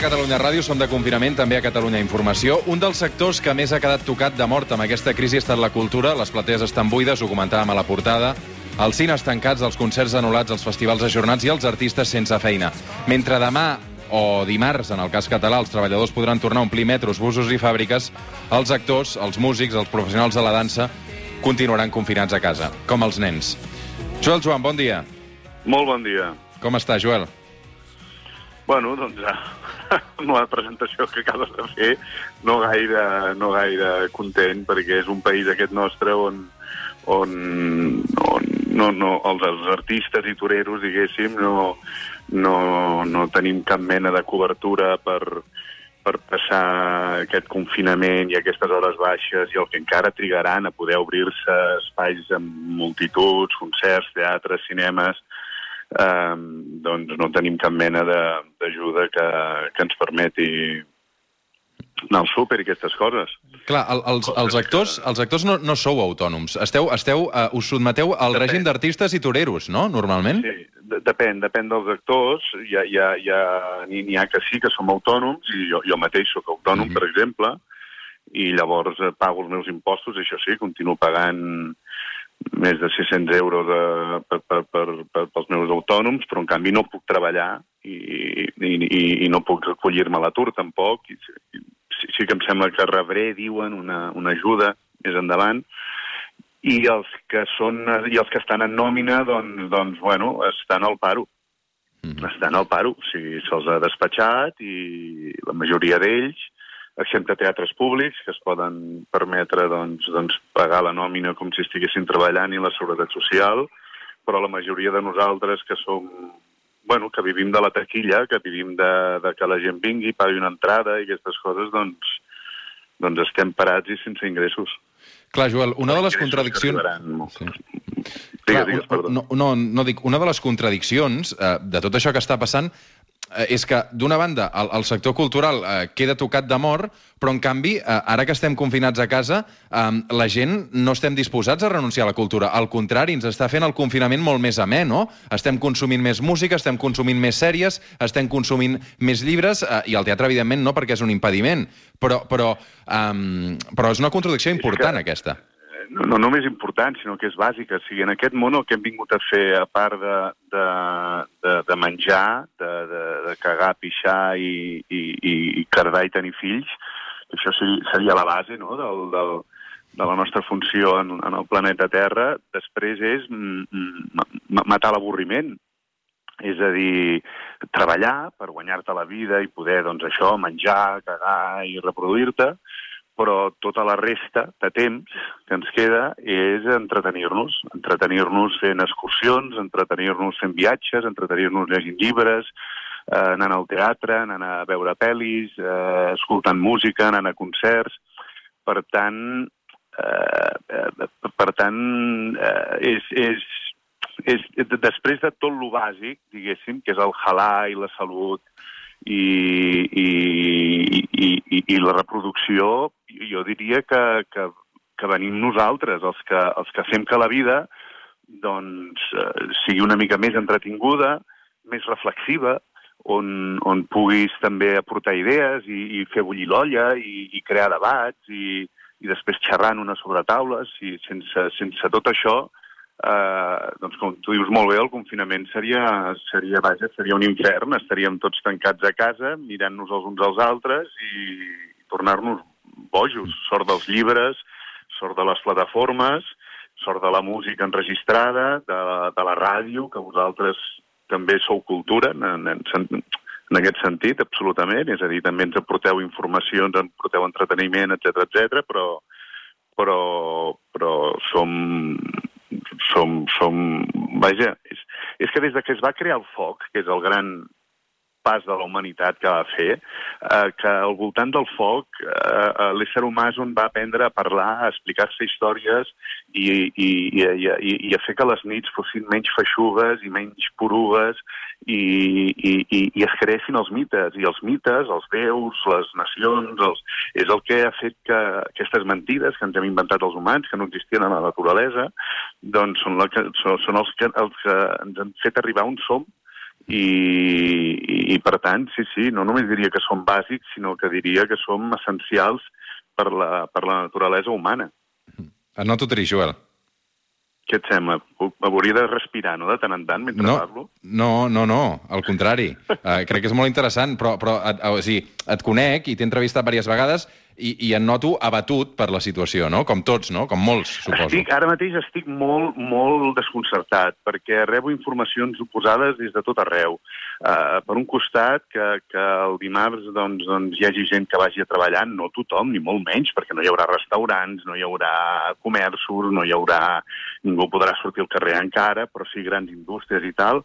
a Catalunya Ràdio, som de confinament, també a Catalunya Informació. Un dels sectors que més ha quedat tocat de mort amb aquesta crisi ha estat la cultura. Les platees estan buides, ho comentàvem a la portada. Els cines tancats, els concerts anul·lats, els festivals ajornats i els artistes sense feina. Mentre demà o dimarts, en el cas català, els treballadors podran tornar a omplir metros, busos i fàbriques, els actors, els músics, els professionals de la dansa continuaran confinats a casa, com els nens. Joel Joan, bon dia. Molt bon dia. Com està, Joel? Bueno, doncs amb la presentació que acabes de fer no gaire, no gaire content perquè és un país aquest nostre on, on, on no, no, els, els artistes i toreros, diguéssim, no, no, no tenim cap mena de cobertura per, per passar aquest confinament i aquestes hores baixes i el que encara trigaran a poder obrir-se espais amb multituds, concerts, teatres, cinemes, eh, doncs no tenim cap mena d'ajuda que, que ens permeti anar al súper i aquestes coses. Clar, el, els, els actors, els actors no, no sou autònoms. Esteu, esteu, uh, us sotmeteu al Depèn. règim d'artistes i toreros, no?, normalment? Sí, de- depèn, depèn dels actors. Hi ha, hi ha, hi ha, n'hi n'hi ha que sí que som autònoms, i jo, jo mateix sóc autònom, Mhm. per exemple, i llavors eh, pago els meus impostos, això sí, continuo pagant més de 600 euros de, per, per, per, per, pels meus autònoms, però en canvi no puc treballar i, i, i, i no puc recollir-me a l'atur tampoc. I, i, sí, sí que em sembla que rebré, diuen, una, una ajuda més endavant, i els que són i els que estan en nòmina doncs, doncs bueno, estan al paro Mhm. estan al paro, o sigui, se'ls ha despatxat i la majoria d'ells, excepte teatres públics, que es poden permetre doncs, doncs, pagar la nòmina com si estiguessin treballant i la seguretat social, però la majoria de nosaltres que som bueno, que vivim de la taquilla, que vivim de, de que la gent vingui, pagui una entrada i aquestes coses, doncs, doncs estem parats i sense ingressos. Clar, Joel, una de les contradiccions... Sí. Digues, digues, perdó. no, no, no dic, una de les contradiccions eh, de tot això que està passant és que, d'una banda, el, el sector cultural eh, queda tocat de mort, però, en canvi, eh, ara que estem confinats a casa, eh, la gent no estem disposats a renunciar a la cultura. Al contrari, ens està fent el confinament molt més amè, no? Estem consumint més música, estem consumint més sèries, estem consumint més llibres, eh, i el teatre, evidentment, no, perquè és un impediment. Però, però, eh, però és una contradicció important, que- aquesta. No, no només important, sinó que és bàsica. O sigui, en aquest món el que hem vingut a fer, a part de, de, de, de menjar, de, de, de cagar, pixar i, i, i, i cardar i tenir fills, això seria, la base no? del, del, de la nostra funció en, en el planeta Terra. Després és mm, mm, ma- matar l'avorriment. És a dir, treballar per guanyar-te la vida i poder, doncs, això, menjar, cagar i reproduir-te, però tota la resta de temps que ens queda és entretenir-nos, entretenir-nos fent excursions, entretenir-nos fent viatges, entretenir-nos llegint llibres, eh, anant al teatre, anant a veure pel·lis, eh, escoltant música, anant a concerts. Per tant, eh, per tant eh, és, és, és, després de tot lo bàsic, diguéssim, que és el halà i la salut i, i, i, i, i la reproducció, jo diria que, que, que venim nosaltres, els que, els que fem que la vida doncs, eh, sigui una mica més entretinguda, més reflexiva, on, on puguis també aportar idees i, i fer bullir l'olla i, i crear debats i, i després xerrar en una sobretaula. Si, sense, sense tot això, eh, doncs com tu dius molt bé, el confinament seria, seria, vaja, seria un infern. Estaríem tots tancats a casa, mirant-nos els uns als altres i tornar-nos bojos. Sort dels llibres, sort de les plataformes, sort de la música enregistrada, de, de la ràdio, que vosaltres també sou cultura, en, en, en, aquest sentit, absolutament. És a dir, també ens aporteu informació, ens aporteu entreteniment, etc etc. però, però, però som, som, som... Vaja, és, és que des de que es va crear el foc, que és el gran pas de la humanitat que va fer, eh, que al voltant del foc eh, eh, l'ésser humà és on va aprendre a parlar, a explicar-se històries i, i, i, i, i a fer que les nits fossin menys feixugues i menys porugues i, i, i, i es creessin els mites. I els mites, els déus, les nacions, els... és el que ha fet que aquestes mentides que ens hem inventat els humans, que no existien a la naturalesa, doncs són, la que, són, són els, que, els que ens han fet arribar on som i, i, i per tant, sí, sí, no només diria que som bàsics, sinó que diria que som essencials per la, per la naturalesa humana. Et noto trist, Joel. Què et sembla? M'hauria de respirar, no?, de tant en tant, mentre no, parlo? No, no, no, al contrari. Uh, crec que és molt interessant, però, però et, o sigui, et conec i t'he entrevistat diverses vegades i, i em noto abatut per la situació, no? Com tots, no? Com molts, suposo. Estic, ara mateix estic molt, molt desconcertat, perquè rebo informacions oposades des de tot arreu. Uh, per un costat, que, que el dimarts doncs, doncs, hi hagi gent que vagi a treballar, no tothom, ni molt menys, perquè no hi haurà restaurants, no hi haurà comerços, no hi haurà... Ningú podrà sortir al carrer encara, però sí grans indústries i tal.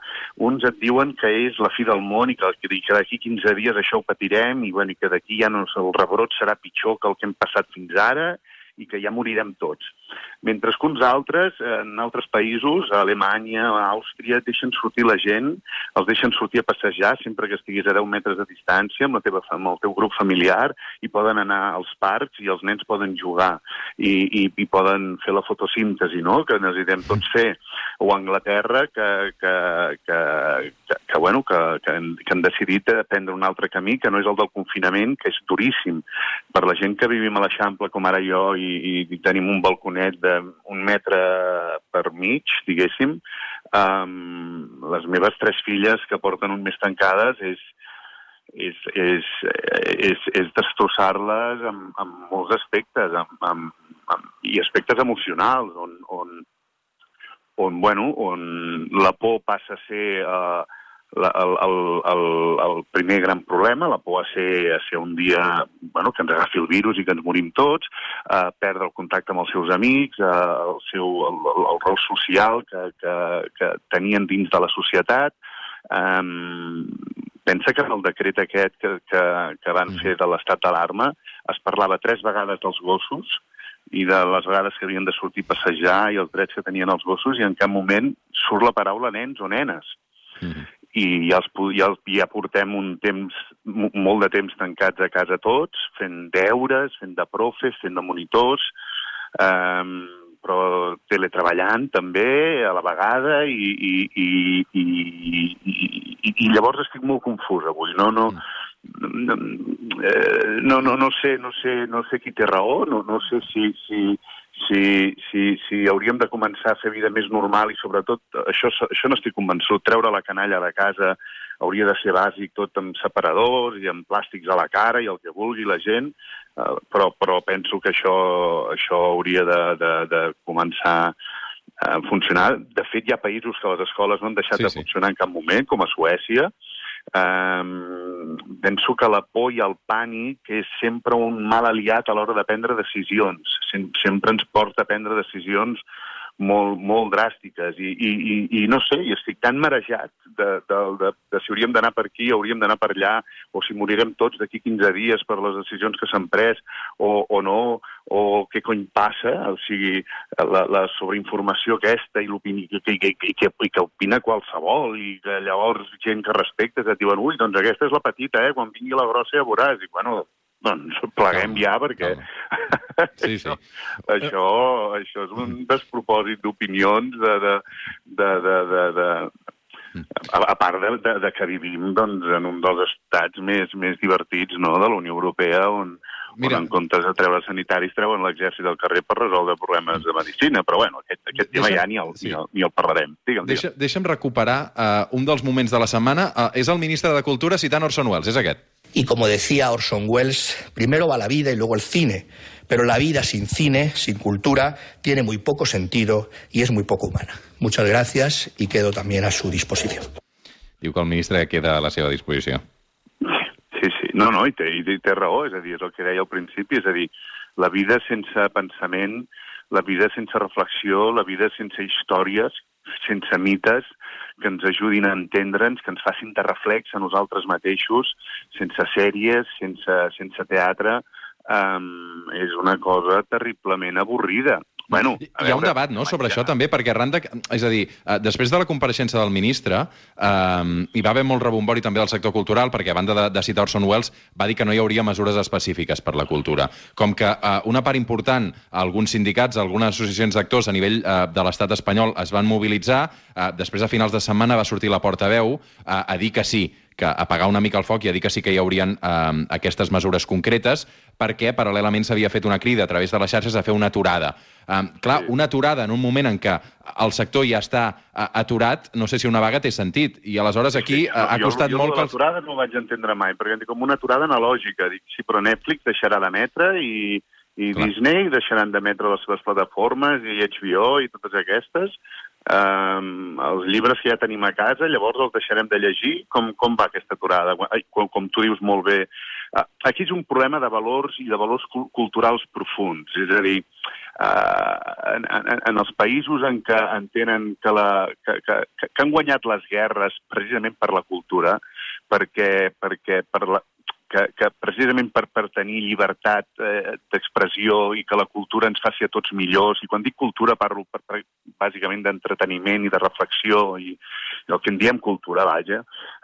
Uns et diuen que és la fi del món i que, que d'aquí 15 dies això ho patirem i, bueno, i que d'aquí ja no, el rebrot serà pitjor que el que hem passat fins ara i que ja morirem tots. Mentre que uns altres, en altres països, a Alemanya, a Àustria, deixen sortir la gent, els deixen sortir a passejar sempre que estiguis a 10 metres de distància amb, la teva, amb el teu grup familiar i poden anar als parcs i els nens poden jugar i, i, i poden fer la fotosíntesi, no?, que necessitem tots fer. O Anglaterra, que, que, que, que, que, bueno, que, que, han, que han decidit prendre un altre camí, que no és el del confinament, que és duríssim. Per la gent que vivim a l'Eixample, com ara jo, i, i tenim un balconet de un metre per mig, diguéssim, um, les meves tres filles que porten un mes tancades és, és, és, és, és destrossar-les en, en molts aspectes, en, en, en, i aspectes emocionals, on, on, on, bueno, on la por passa a ser... Uh, la, el, el, el, el primer gran problema, la por a ser, a ser un dia bueno, que ens agafi el virus i que ens morim tots, eh, perdre el contacte amb els seus amics, eh, el, seu, el, el, el rol social que, que, que tenien dins de la societat. Eh, pensa que en el decret aquest que, que, que van mm. fer de l'estat d'alarma es parlava tres vegades dels gossos, i de les vegades que havien de sortir a passejar i els drets que tenien els gossos i en cap moment surt la paraula nens o nenes. Mm i ja, els, ja, ja portem un temps, molt de temps tancats a casa tots, fent deures, fent de profes, fent de monitors, um, però teletreballant també a la vegada i, i, i, i, i, i llavors estic molt confús avui. No, no, no, no, no, no, sé, no, sé, no sé qui té raó, no, no sé si, si, si, si, si hauríem de començar a fer vida més normal i sobretot, això, això no estic convençut, treure la canalla de casa hauria de ser bàsic tot amb separadors i amb plàstics a la cara i el que vulgui la gent, eh, però, però penso que això, això hauria de, de, de començar a funcionar. De fet, hi ha països que les escoles no han deixat sí, de funcionar sí. en cap moment, com a Suècia, Um, penso que la por i el pànic és sempre un mal aliat a l'hora de prendre decisions. Sem sempre ens porta a prendre decisions molt, molt dràstiques i, i, i, i no sé, i estic tan marejat de, de, de, de si hauríem d'anar per aquí, hauríem d'anar per allà, o si morirem tots d'aquí 15 dies per les decisions que s'han pres, o, o no, o què cony passa, o sigui, la, la sobreinformació aquesta i, i, i, i, que, i que opina qualsevol, i que llavors gent que respectes et diuen ui, doncs aquesta és la petita, eh? quan vingui la grossa ja veuràs, i bueno, doncs pleguem ja, perquè sí, sí. això, això, és un despropòsit d'opinions de, de, de, de, de, de, a, a part de, de, de que vivim doncs, en un dels estats més, més divertits no, de la Unió Europea, on, Mira. on en comptes de treure sanitaris treuen l'exèrcit del carrer per resoldre problemes de medicina. Però bueno, aquest, aquest tema ja ni el, sí. ni, el, ni el parlarem. Digue'm, Deixa, digue'm. Deixa'm recuperar uh, un dels moments de la setmana. Uh, és el ministre de Cultura citant Orson Welles, és aquest. Y como decía Orson Welles, primero va la vida y luego el cine, pero la vida sin cine, sin cultura, tiene muy poco sentido y es muy poco humana. Muchas gracias y quedo también a su disposición. Diu que el ministre queda a la seva disposició. Sí, sí. No, no, i té, i té raó, és a dir, és el que deia al principi, és a dir, la vida sense pensament, la vida sense reflexió, la vida sense històries, sense mites, que ens ajudin a entendre'ns, que ens facin de reflex a nosaltres mateixos, sense sèries, sense, sense teatre, um, és una cosa terriblement avorrida. Bueno, Hi ha un veure, debat no, sobre això també, perquè arran de... És a dir, eh, després de la compareixença del ministre, eh, hi va haver molt rebombori també del sector cultural, perquè a banda de, de citar Orson Welles, va dir que no hi hauria mesures específiques per la cultura. Com que eh, una part important, alguns sindicats, algunes associacions d'actors a nivell eh, de l'estat espanyol es van mobilitzar, eh, després a finals de setmana va sortir la portaveu eh, a dir que sí, que apagar una mica el foc i a dir que sí que hi haurien eh, aquestes mesures concretes, perquè paral·lelament s'havia fet una crida a través de les xarxes a fer una aturada. Eh, clar, una aturada en un moment en què el sector ja està eh, aturat, no sé si una vaga té sentit. I aleshores aquí eh, ha jo, costat jo, molt Jo que... Els... l'aturada no ho vaig entendre mai, perquè dic, com una aturada analògica. Dic, sí, però Netflix deixarà d'emetre i, i Clar. Disney deixaran d'emetre les seves plataformes i HBO i totes aquestes. Um, els llibres que ja tenim a casa, llavors els deixarem de llegir. Com, com va aquesta aturada? Com, com tu dius molt bé. Uh, aquí és un problema de valors i de valors cul culturals profuns. És a dir, uh, en, en, en els països en què entenen que, la, que, que, que han guanyat les guerres precisament per la cultura, perquè, perquè per la, que, que precisament per, per tenir llibertat eh, d'expressió i que la cultura ens faci a tots millors, i quan dic cultura parlo per, per, bàsicament d'entreteniment i de reflexió, i, i el que en diem cultura, vaja,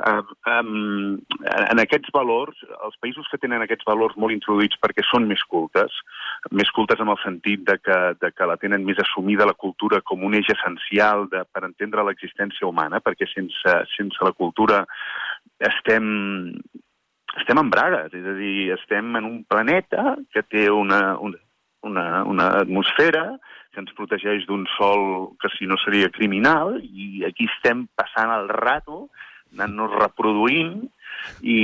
um, um, en aquests valors, els països que tenen aquests valors molt introduïts perquè són més cultes, més cultes en el sentit de que, de que la tenen més assumida la cultura com un eix essencial de, per entendre l'existència humana, perquè sense, sense la cultura estem, estem en bragues, és a dir, estem en un planeta que té una, una, una, una atmosfera que ens protegeix d'un sol que si no seria criminal, i aquí estem passant el rato, anant-nos reproduint, i,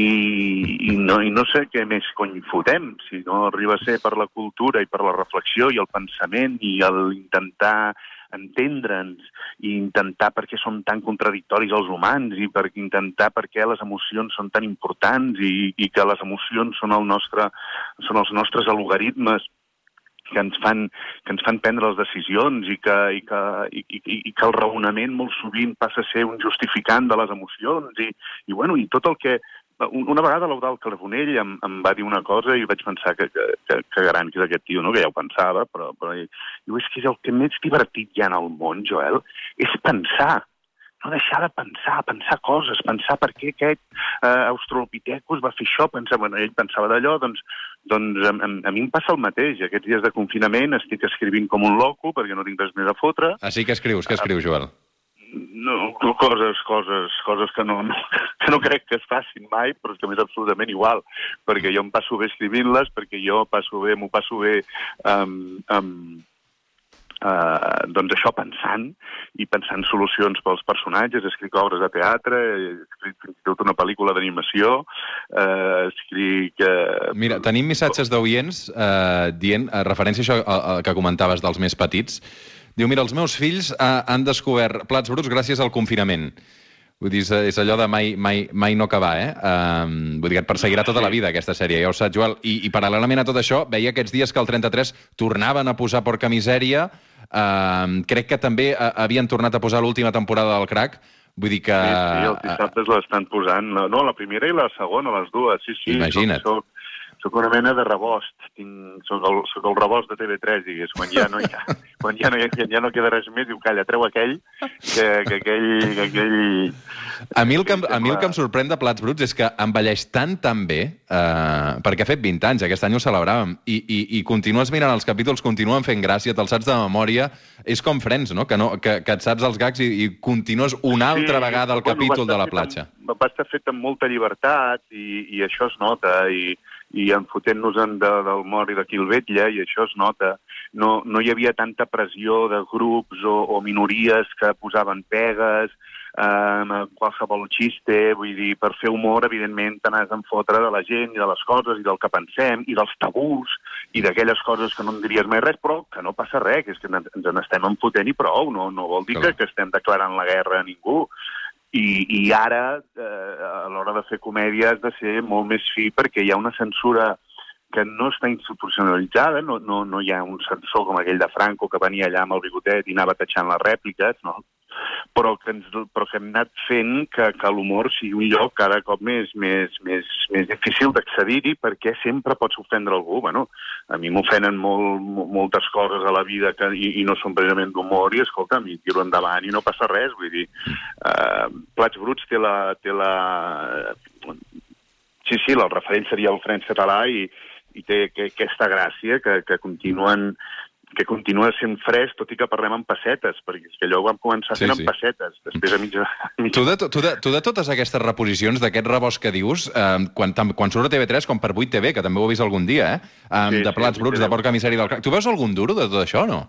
i, no, i no sé què més cony fotem, si no arriba a ser per la cultura i per la reflexió i el pensament i el intentar entendre'ns i intentar per què som tan contradictoris els humans i per intentar per què les emocions són tan importants i, i que les emocions són, el nostre, són els nostres algoritmes que ens fan, que ens fan prendre les decisions i que, i, que, i, i, i que el raonament molt sovint passa a ser un justificant de les emocions i, i, bueno, i tot el que... Una vegada l'Eudal Carbonell em, em va dir una cosa i vaig pensar que, que, que, que gran que és aquest tio, no? que ja ho pensava, però, però diu, és que és el que més divertit hi ha en el món, Joel, és pensar no deixar de pensar, pensar coses, pensar per què aquest eh, australopithecus va fer això, pensar, bueno, ell pensava d'allò, doncs, doncs a, a, a mi em passa el mateix. Aquests dies de confinament estic escrivint com un loco perquè no tinc res més a fotre. Així que escrius, què escrius, Joel? No, coses, coses, coses que no, no, que no crec que es facin mai, però és que m'és absolutament igual, perquè jo em passo bé escrivint-les, perquè jo passo bé, m'ho passo bé um, um, Uh, doncs això pensant i pensant solucions pels personatges, escric obres de teatre, escric fins i tot una pel·lícula d'animació, uh, escric... Uh... Mira, tenim missatges d'oients uh, dient, uh, referència a això uh, que comentaves dels més petits, diu, mira, els meus fills uh, han descobert plats bruts gràcies al confinament. Vull dir, és, allò de mai, mai, mai no acabar, eh? Um, vull dir que et perseguirà tota la vida, aquesta sèrie, ja ho saps, Joel. I, I paral·lelament a tot això, veia aquests dies que el 33 tornaven a posar Porca Misèria, um, crec que també uh, havien tornat a posar l'última temporada del Crac, Vull dir que... Sí, sí, els dissabtes l'estan posant. No, la primera i la segona, les dues, sí, sí. Imagina't. Soc, soc, soc una mena de rebost. Tinc, soc, el, soc el rebost de TV3, digués. Quan ja no hi ha, quan ja no, hi ha, ja no queda res més, diu, calla, treu aquell, que, que aquell... Que aquell... A mi, el que, a mi el que em sorprèn de Plats Bruts és que envelleix tan tan bé, eh, perquè ha fet 20 anys, aquest any ho celebràvem, i, i, i continues mirant els capítols, continuen fent gràcia, te'ls saps de memòria, és com Friends, no? Que, no, que, que et saps els gags i, i continues una altra vegada el bueno, capítol de la platja. Amb, va estar fet amb molta llibertat i, i això es nota, i, i enfotent-nos-en de, del mort i de Quilvetlla, i això es nota. No, no hi havia tanta pressió de grups o, o minories que posaven pegues, eh, qualsevol xiste, vull dir, per fer humor, evidentment, te n'has d'enfotre de la gent i de les coses i del que pensem i dels tabús i d'aquelles coses que no en diries mai res, però que no passa res, que és que ens, ens n'estem enfotent i prou, no, no vol dir que, que estem declarant la guerra a ningú. I, i ara, eh, a l'hora de fer comèdia, has de ser molt més fi perquè hi ha una censura que no està institucionalitzada, no, no, no hi ha un censor com aquell de Franco que venia allà amb el bigotet i anava tachant les rèpliques, no? Però que, ens, però que hem anat fent que, que l'humor sigui un lloc cada cop més, més, més, més difícil d'accedir-hi perquè sempre pots ofendre algú. Bueno, a mi m'ofenen molt, moltes coses a la vida que, i, i no són precisament d'humor i, escolta, mi tiro endavant i no passa res. Vull dir, uh, Plats Bruts té la... Té la sí, sí, el referent seria el Frens català i, i té que, aquesta gràcia que, que continuen que continua sent fresc, tot i que parlem en pessetes, perquè és que allò ho vam començar fent sí, sí. en pessetes, després a mitja... mitja... Tu, de, tu, de, tu de totes aquestes reposicions, d'aquest rebost que dius, eh, quan, quan surt a TV3, com per 8TV, que també ho he vist algun dia, eh? eh sí, de plats sí, bruts, sí, de porc emissari del crac. Tu veus algun duro de tot això no?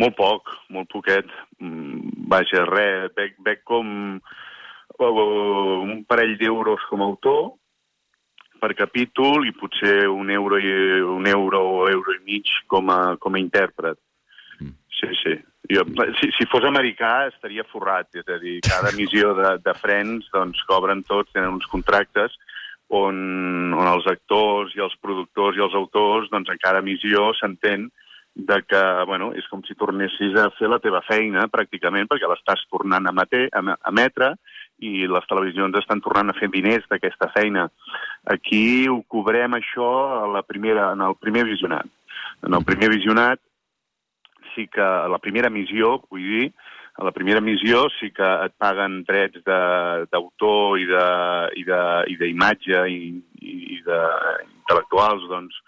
Molt poc, molt poquet. Mm, vaja, res, veig, veig com un parell d'euros com a autor, per capítol i potser un euro, i, un euro o euro i mig com a, com a intèrpret. Mm. Sí, sí. Jo, si, si fos americà estaria forrat, és a dir, cada emissió de, de frens doncs, cobren tots, tenen uns contractes on, on els actors i els productors i els autors doncs, en cada emissió s'entén de que bueno, és com si tornessis a fer la teva feina, pràcticament, perquè l'estàs tornant a, emetre, a emetre i les televisions estan tornant a fer diners d'aquesta feina. Aquí ho cobrem això a la primera, en el primer visionat. En el primer visionat sí que a la primera missió, vull dir, a la primera missió sí que et paguen drets d'autor i d'imatge i, i, i d'intel·lectuals, doncs,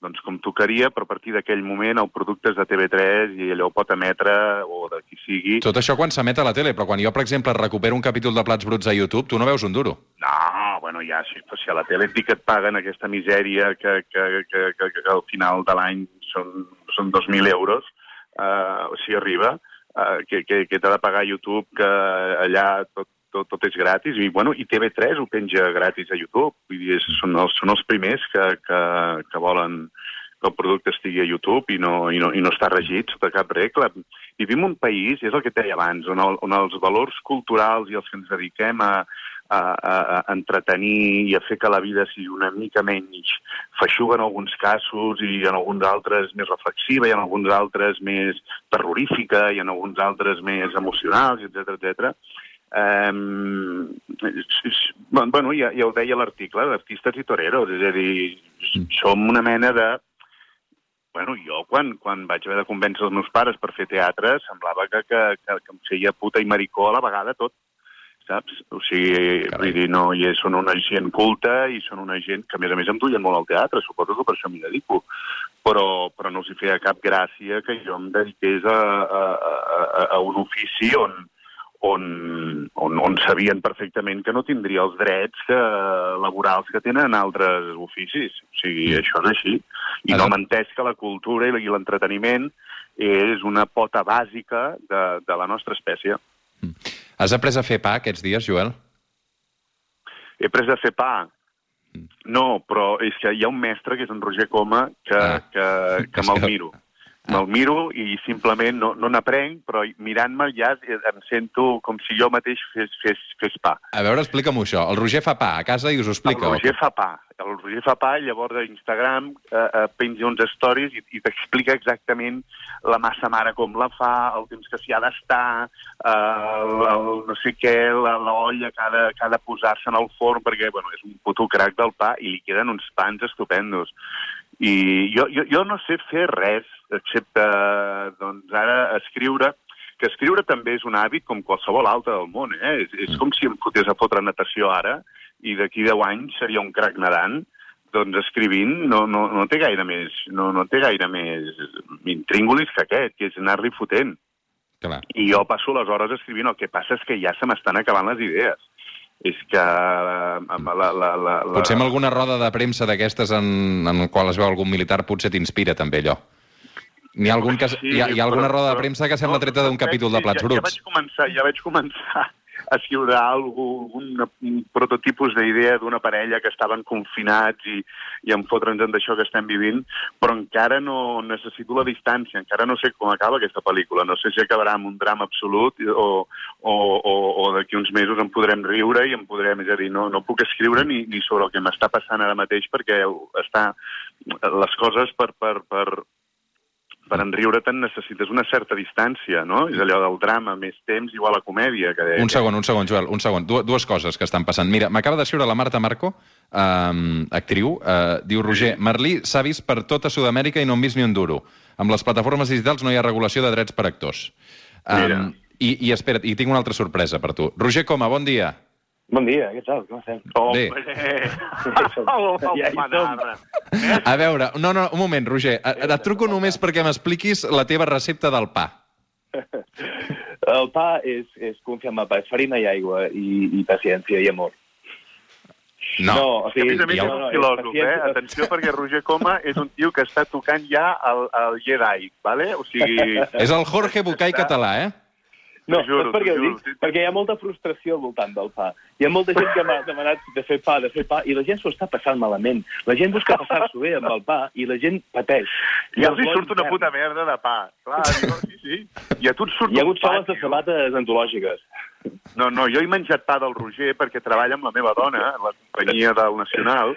doncs com tocaria, però a partir d'aquell moment el producte és de TV3 i allò ho pot emetre o de qui sigui. Tot això quan s'emet a la tele, però quan jo, per exemple, recupero un capítol de Plats Bruts a YouTube, tu no veus un duro. No, bueno, ja, si, si a la tele et que et paguen aquesta misèria que, que, que, que, que al final de l'any són, són 2.000 euros, uh, si arriba, uh, que, que, que t'ha de pagar YouTube, que allà tot, tot, tot és gratis, i, bueno, i TV3 ho penja gratis a YouTube, vull dir, són els, són els primers que, que, que volen que el producte estigui a YouTube i no, i no, i no està regit sota cap regla. Vivim un país, és el que et deia abans, on, el, on els valors culturals i els que ens dediquem a, a, a, a entretenir i a fer que la vida sigui una mica menys feixuga en alguns casos i en alguns altres més reflexiva i en alguns altres més terrorífica i en alguns altres més emocionals, etc etc Um, bueno, ja, ja ho deia l'article, d'artistes i toreros, és a dir, mm. som una mena de... Bueno, jo quan, quan vaig haver de convèncer els meus pares per fer teatre semblava que, que, que, que em feia puta i maricó a la vegada tot, saps? O sigui, Carai. vull dir, no, i són una gent culta i són una gent que, a més a més, em duien molt al teatre, suposo que per això m'hi dedico, però, però no els hi feia cap gràcia que jo em dediqués a, a, a, a un ofici on, on, on, on sabien perfectament que no tindria els drets que, laborals que tenen altres oficis. O sigui, mm. això és així. I no m'ha entès que la cultura i l'entreteniment és una pota bàsica de, de la nostra espècie. Mm. Has après a fer pa aquests dies, Joel? He après a fer pa? Mm. No, però és que hi ha un mestre, que és en Roger Coma, que, ah. que, que me'l miro. Me'l miro i simplement no, no n'aprenc, però mirant-me ja em sento com si jo mateix fes, fes, fes pa. A veure, explica'm això. El Roger fa pa a casa i us ho explica? El Roger o... fa pa. El Roger fa pa i llavors a Instagram eh, eh, penja uns stories i, i t'explica exactament la massa mare com la fa, el temps que s'hi ha d'estar, eh, el, el, no sé què, l'olla que ha de, que ha de posar-se en el forn, perquè bueno, és un puto crac del pa i li queden uns pans estupendos. I jo, jo, jo no sé fer res, excepte doncs, ara escriure, que escriure també és un hàbit com qualsevol altre del món. Eh? És, és com si em fotés a fotre natació ara i d'aquí 10 anys seria un crac nedant, doncs escrivint no, no, no té gaire més, no, no té gaire més intríngulis que aquest, que és anar-li fotent. Clar. I jo passo les hores escrivint, el que passa és que ja se m'estan acabant les idees és que la, la, la, la... Potser amb alguna roda de premsa d'aquestes en, en qual es veu algun militar potser t'inspira també allò. N'hi ha, algun que, sí, hi ha, hi ha alguna roda de premsa que sembla treta d'un capítol de Plats ja, Bruts. Ja vaig començar, ja vaig començar a escriure algun, un prototipus d'idea d'una parella que estaven confinats i, i en fotre'ns en d'això que estem vivint, però encara no necessito la distància, encara no sé com acaba aquesta pel·lícula, no sé si acabarà amb un drama absolut o, o, o, o d'aquí uns mesos en podrem riure i en podrem, és a dir, no, no puc escriure ni, ni sobre el que m'està passant ara mateix perquè està les coses per, per, per, per enriure-te'n necessites una certa distància, no? És allò del drama, més temps igual a comèdia. Que deia. Un segon, un segon, Joel, un segon. Du dues coses que estan passant. Mira, m'acaba d'escriure la Marta Marco, um, actriu, uh, diu, Roger, Merlí s'ha vist per tota Sud-amèrica i no hem vist ni un duro. Amb les plataformes digitals no hi ha regulació de drets per actors. Mira. I, I espera't, i tinc una altra sorpresa per tu. Roger Coma, bon dia. Bon dia, què tal? Com estem? Bé. Oh, Ja hi som. A veure, no, no, un moment, Roger. Et, et truco només perquè m'expliquis la teva recepta del pa. El pa és, és confiar en el pa, és farina i aigua, i, i paciència i amor. No. o Que a sigui, més a més és un no, filòsof, eh? Atenció, perquè Roger Coma és un tio que està tocant ja el, el Jedi, vale? O sigui... És el Jorge Bucay català, eh? No, juro, per què ho dic? Perquè hi ha molta frustració al voltant del pa. Hi ha molta gent que m'ha demanat de fer pa, de fer pa, i la gent s'ho està passant malament. La gent busca passar-s'ho bé amb el pa, i la gent pateix. I els hi surt una puta merda de pa. Clar, diu, sí, sí. I a tu et surt Hi ha hagut soles de sabates antològiques. No, no, jo he menjat pa del Roger perquè treballa amb la meva dona, a la companyia del Nacional,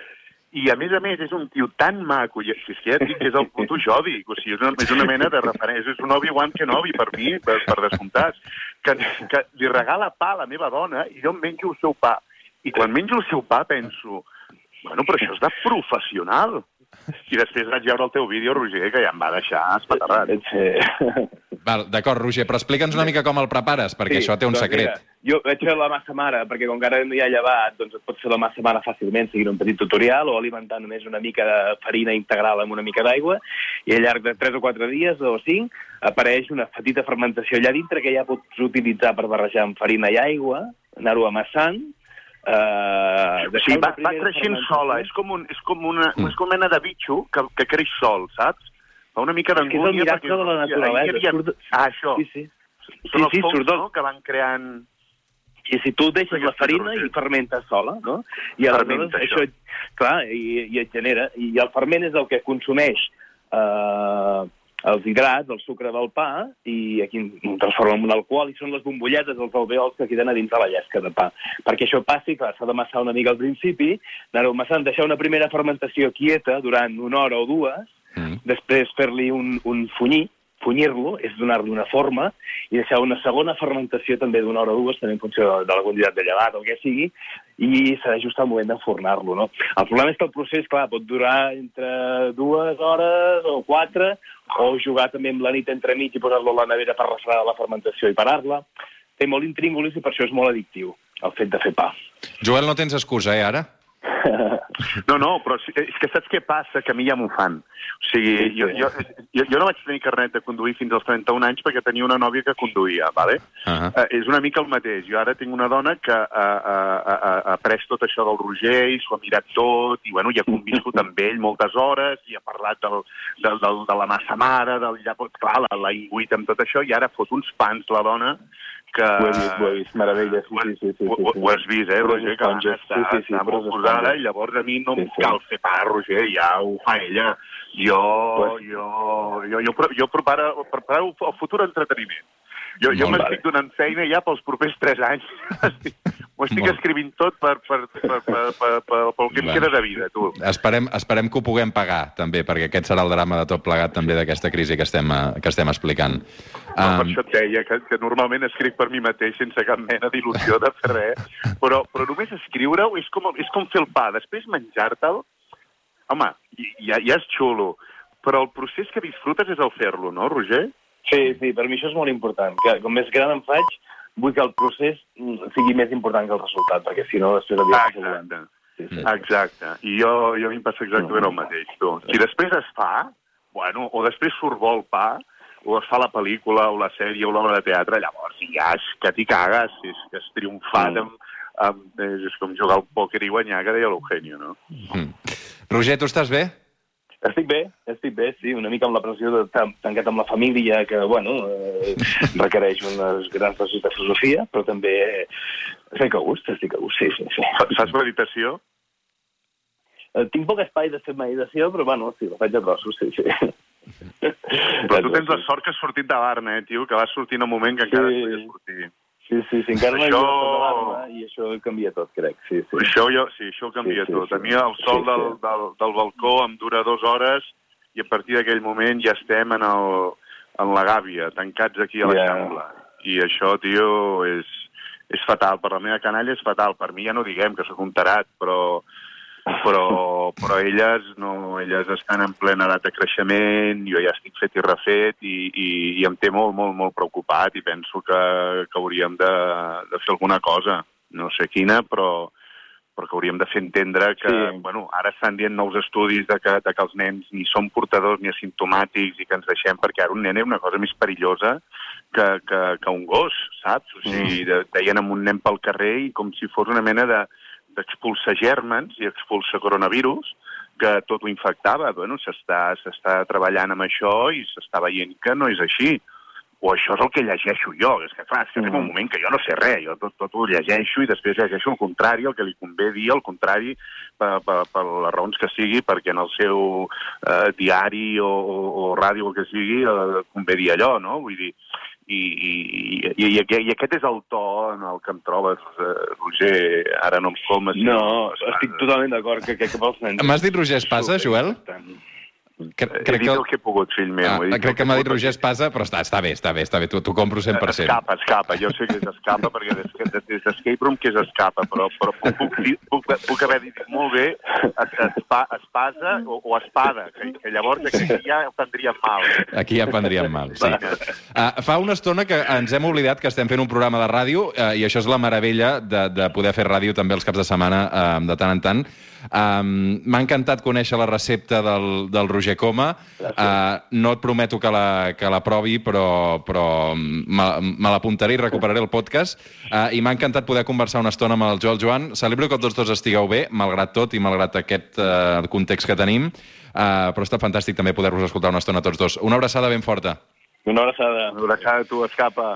i a més a més és un tio tan maco, i és que ja dic que és el puto Jodi, o sigui, és una, és una mena de referència, és un Obi-Wan Kenobi per mi, per, per descomptat, que, que li regala pa a la meva dona i jo em menjo el seu pa. I quan menjo el seu pa penso, bueno, però això és de professional. I després vaig veure el teu vídeo, Roger, que ja em va deixar espaterrat. Eh, Val, D'acord, Roger, però explica'ns una mica com el prepares, perquè això té un doncs secret. Mira, jo vaig fer la massa mare, perquè com que ara no hi ha llevat, doncs et pots fer la massa mare fàcilment seguint un petit tutorial o alimentant només una mica de farina integral amb una mica d'aigua i al llarg de 3 o 4 dies o 5 apareix una petita fermentació allà dintre que ja pots utilitzar per barrejar amb farina i aigua, anar-ho amassant, eh, deixar una va, va creixent sola, és com, un, és com una, Mm. és com una mena de bitxo que, que creix sol, saps? Fa una mica És que és el d'angúnia. miracle perquè, de la naturalesa, havia- surt Ah, això. Sí, sí. Són Sí, els sí, fongs, surt no?, que van creant... I si tu deixes la farina i fermentes sola, no? I aleshores Fermenta, això, això. clar, i, i et genera... I el ferment és el que consumeix eh, els hidrats, el sucre del pa, i aquí ho transforma en alcohol, i són les bombolletes, els alveols que queden a dins de la llesca de pa. Perquè això passi, clar, s'ha d'amassar una mica al principi, anar-ho amassant, deixar una primera fermentació quieta durant una hora o dues, Mm. després fer-li un, un funyir, funyir-lo, és donar-li una forma, i deixar una segona fermentació també d'una hora o dues, també en funció de, de la quantitat de llevat o el que sigui, i serà just el moment d'enfornar-lo, no? El problema és que el procés, clar, pot durar entre dues hores o quatre, o jugar també amb la nit entremig i posar-lo a la nevera per refredar la fermentació i parar-la. Té molt intríngulis i per això és molt addictiu, el fet de fer pa. Joel, no tens excusa, eh, ara? No, no, però és que saps què passa? Que a mi ja m'ho fan. O sigui, jo, jo, jo, jo no vaig tenir carnet de conduir fins als 31 anys perquè tenia una nòvia que conduïa, ¿vale? Uh -huh. Uh, és una mica el mateix. Jo ara tinc una dona que ha, ha, ha, ha après tot això del Roger i s'ho ha mirat tot, i bueno, ja ha conviscut amb ell moltes hores, i ha parlat del, del, del, de la massa mare, del llapot, clar, l'ha l'ha imbuït amb tot això, i ara fot uns pans la dona que... Ho he vist, ho he vist, meravella, sí, sí, sí, sí, sí, ho, has vist, eh, Roger, que l'Anna esponges, està, sí, sí, sí, està molt posada, i llavors a mi no Sí, sí. cal fer pa, Roger, ja ho fa ella. Jo, Pues- jo, jo, jo, pro- jo preparo, preparo el futur entreteniment. Jo, jo m'estic donant feina ja pels propers tres anys. Estic- M'ho estic Molt. escrivint tot per, per, per, per, per, per, pel que em queda de vida, tu. Esperem, esperem que ho puguem pagar, també, perquè aquest serà el drama de tot plegat, també, d'aquesta crisi que estem, eh, que estem explicant. No, per Um, això et deia que, que normalment escric per mi mateix sense cap mena d'il·lusió de fer res, però, però només escriure-ho és, com, és com fer el pa. Després menjar-te'l, home, ja, ja és xulo, però el procés que disfrutes és el fer-lo, no, Roger? Sí, sí, per mi això és molt important. Que, com més gran em faig, vull que el procés mm, sigui més important que el resultat, perquè si no després volant. Exacte. Sí, sí. Exacte. I jo, jo a mi em passa exactament el mateix, tu. Si després es fa, bueno, o després surt bo el pa, o es fa la pel·lícula, o la sèrie, o l'obra de teatre, llavors ja és que t'hi cagues, és que has triomfat Mm. amb, amb, és, és com jugar al pòquer i guanyar, que deia l'Eugenio, no? mm. Roger, tu estàs bé? Estic bé, estic bé, sí, una mica amb la pressió de tan, tancat amb la família, que, bueno, eh, requereix unes grans dosis de filosofia, però també estic a gust, estic a gust, sí, sí, sí. Fas meditació? Eh, Tinc poc espai de fer meditació, però, bueno, sí, la faig a trossos, sí, sí. Però tu tens la sort que has sortit de Barna, eh, tio, que vas sortir en un moment que encara sí. podies sortir. Sí, sí, sí, encara no Això- vist la i això canvia tot, crec, sí, sí. Això, jo, sí, això canvia Sí, sí, tot. sí. A mi el sol Sí, sí. del, del, del balcó em dura dues hores i a partir d'aquell moment ja estem en, el, en la gàbia, tancats aquí a l'Eixample. I això, tio, és, és fatal. Per la meva canalla és fatal. Per mi ja no diguem que sóc un tarat, però, però, però elles, no, elles estan en plena edat de creixement, jo ja estic fet i refet i, i, i em té molt, molt, molt preocupat i penso que, que hauríem de, de fer alguna cosa. No sé quina, però, però que hauríem de fer entendre que, sí. bueno, ara estan dient nous estudis de que, de que els nens ni són portadors ni asimptomàtics i que ens deixem, perquè ara un nen és una cosa més perillosa que, que, que un gos, saps? O sigui, de, deien amb un nen pel carrer i com si fos una mena de d'expulsar gèrmens i expulsar coronavirus, que tot ho infectava. Bueno, s'està treballant amb això i s'està veient que no és així o això és el que llegeixo jo. És que, clar, és que mm. un moment que jo no sé res, jo tot, tot ho llegeixo i després llegeixo el contrari, el que li convé dir, el contrari, per, per, per les raons que sigui, perquè en el seu eh, diari o, o, o ràdio o el que sigui, eh, convé dir allò, no? Vull dir, i, i, i, i, i aquest és el to en el que em trobes, eh, Roger, ara no em comes. No, estic totalment d'acord que, que, que vols nens. M'has dit Roger Espasa, Joel? Crec, crec que... el que he pogut, fill meu. Ah, dit crec que m'ha dit Roger Espasa, però està, està bé, està bé, està bé, t'ho compro 100%. Escapa, escapa, jo sé que és escapa, perquè des, des, des d'Escape Room que és escapa, però, però puc, puc, puc, puc haver dit molt bé espa, espasa o, o espada, que, que llavors aquí ja prendríem mal. Aquí ja prendríem mal, sí. Uh, fa una estona que ens hem oblidat que estem fent un programa de ràdio, uh, i això és la meravella de, de poder fer ràdio també els caps de setmana, uh, de tant en tant. Um, M'ha encantat conèixer la recepta del, del Roger Coma. Uh, no et prometo que la, que la provi, però, però me, me l'apuntaré i recuperaré el podcast. Uh, I m'ha encantat poder conversar una estona amb el Joel Joan. Celebro que tots dos estigueu bé, malgrat tot i malgrat aquest uh, context que tenim. Uh, però està fantàstic també poder-vos escoltar una estona tots dos. Una abraçada ben forta. Una abraçada. Una abraçada a tu, escapa.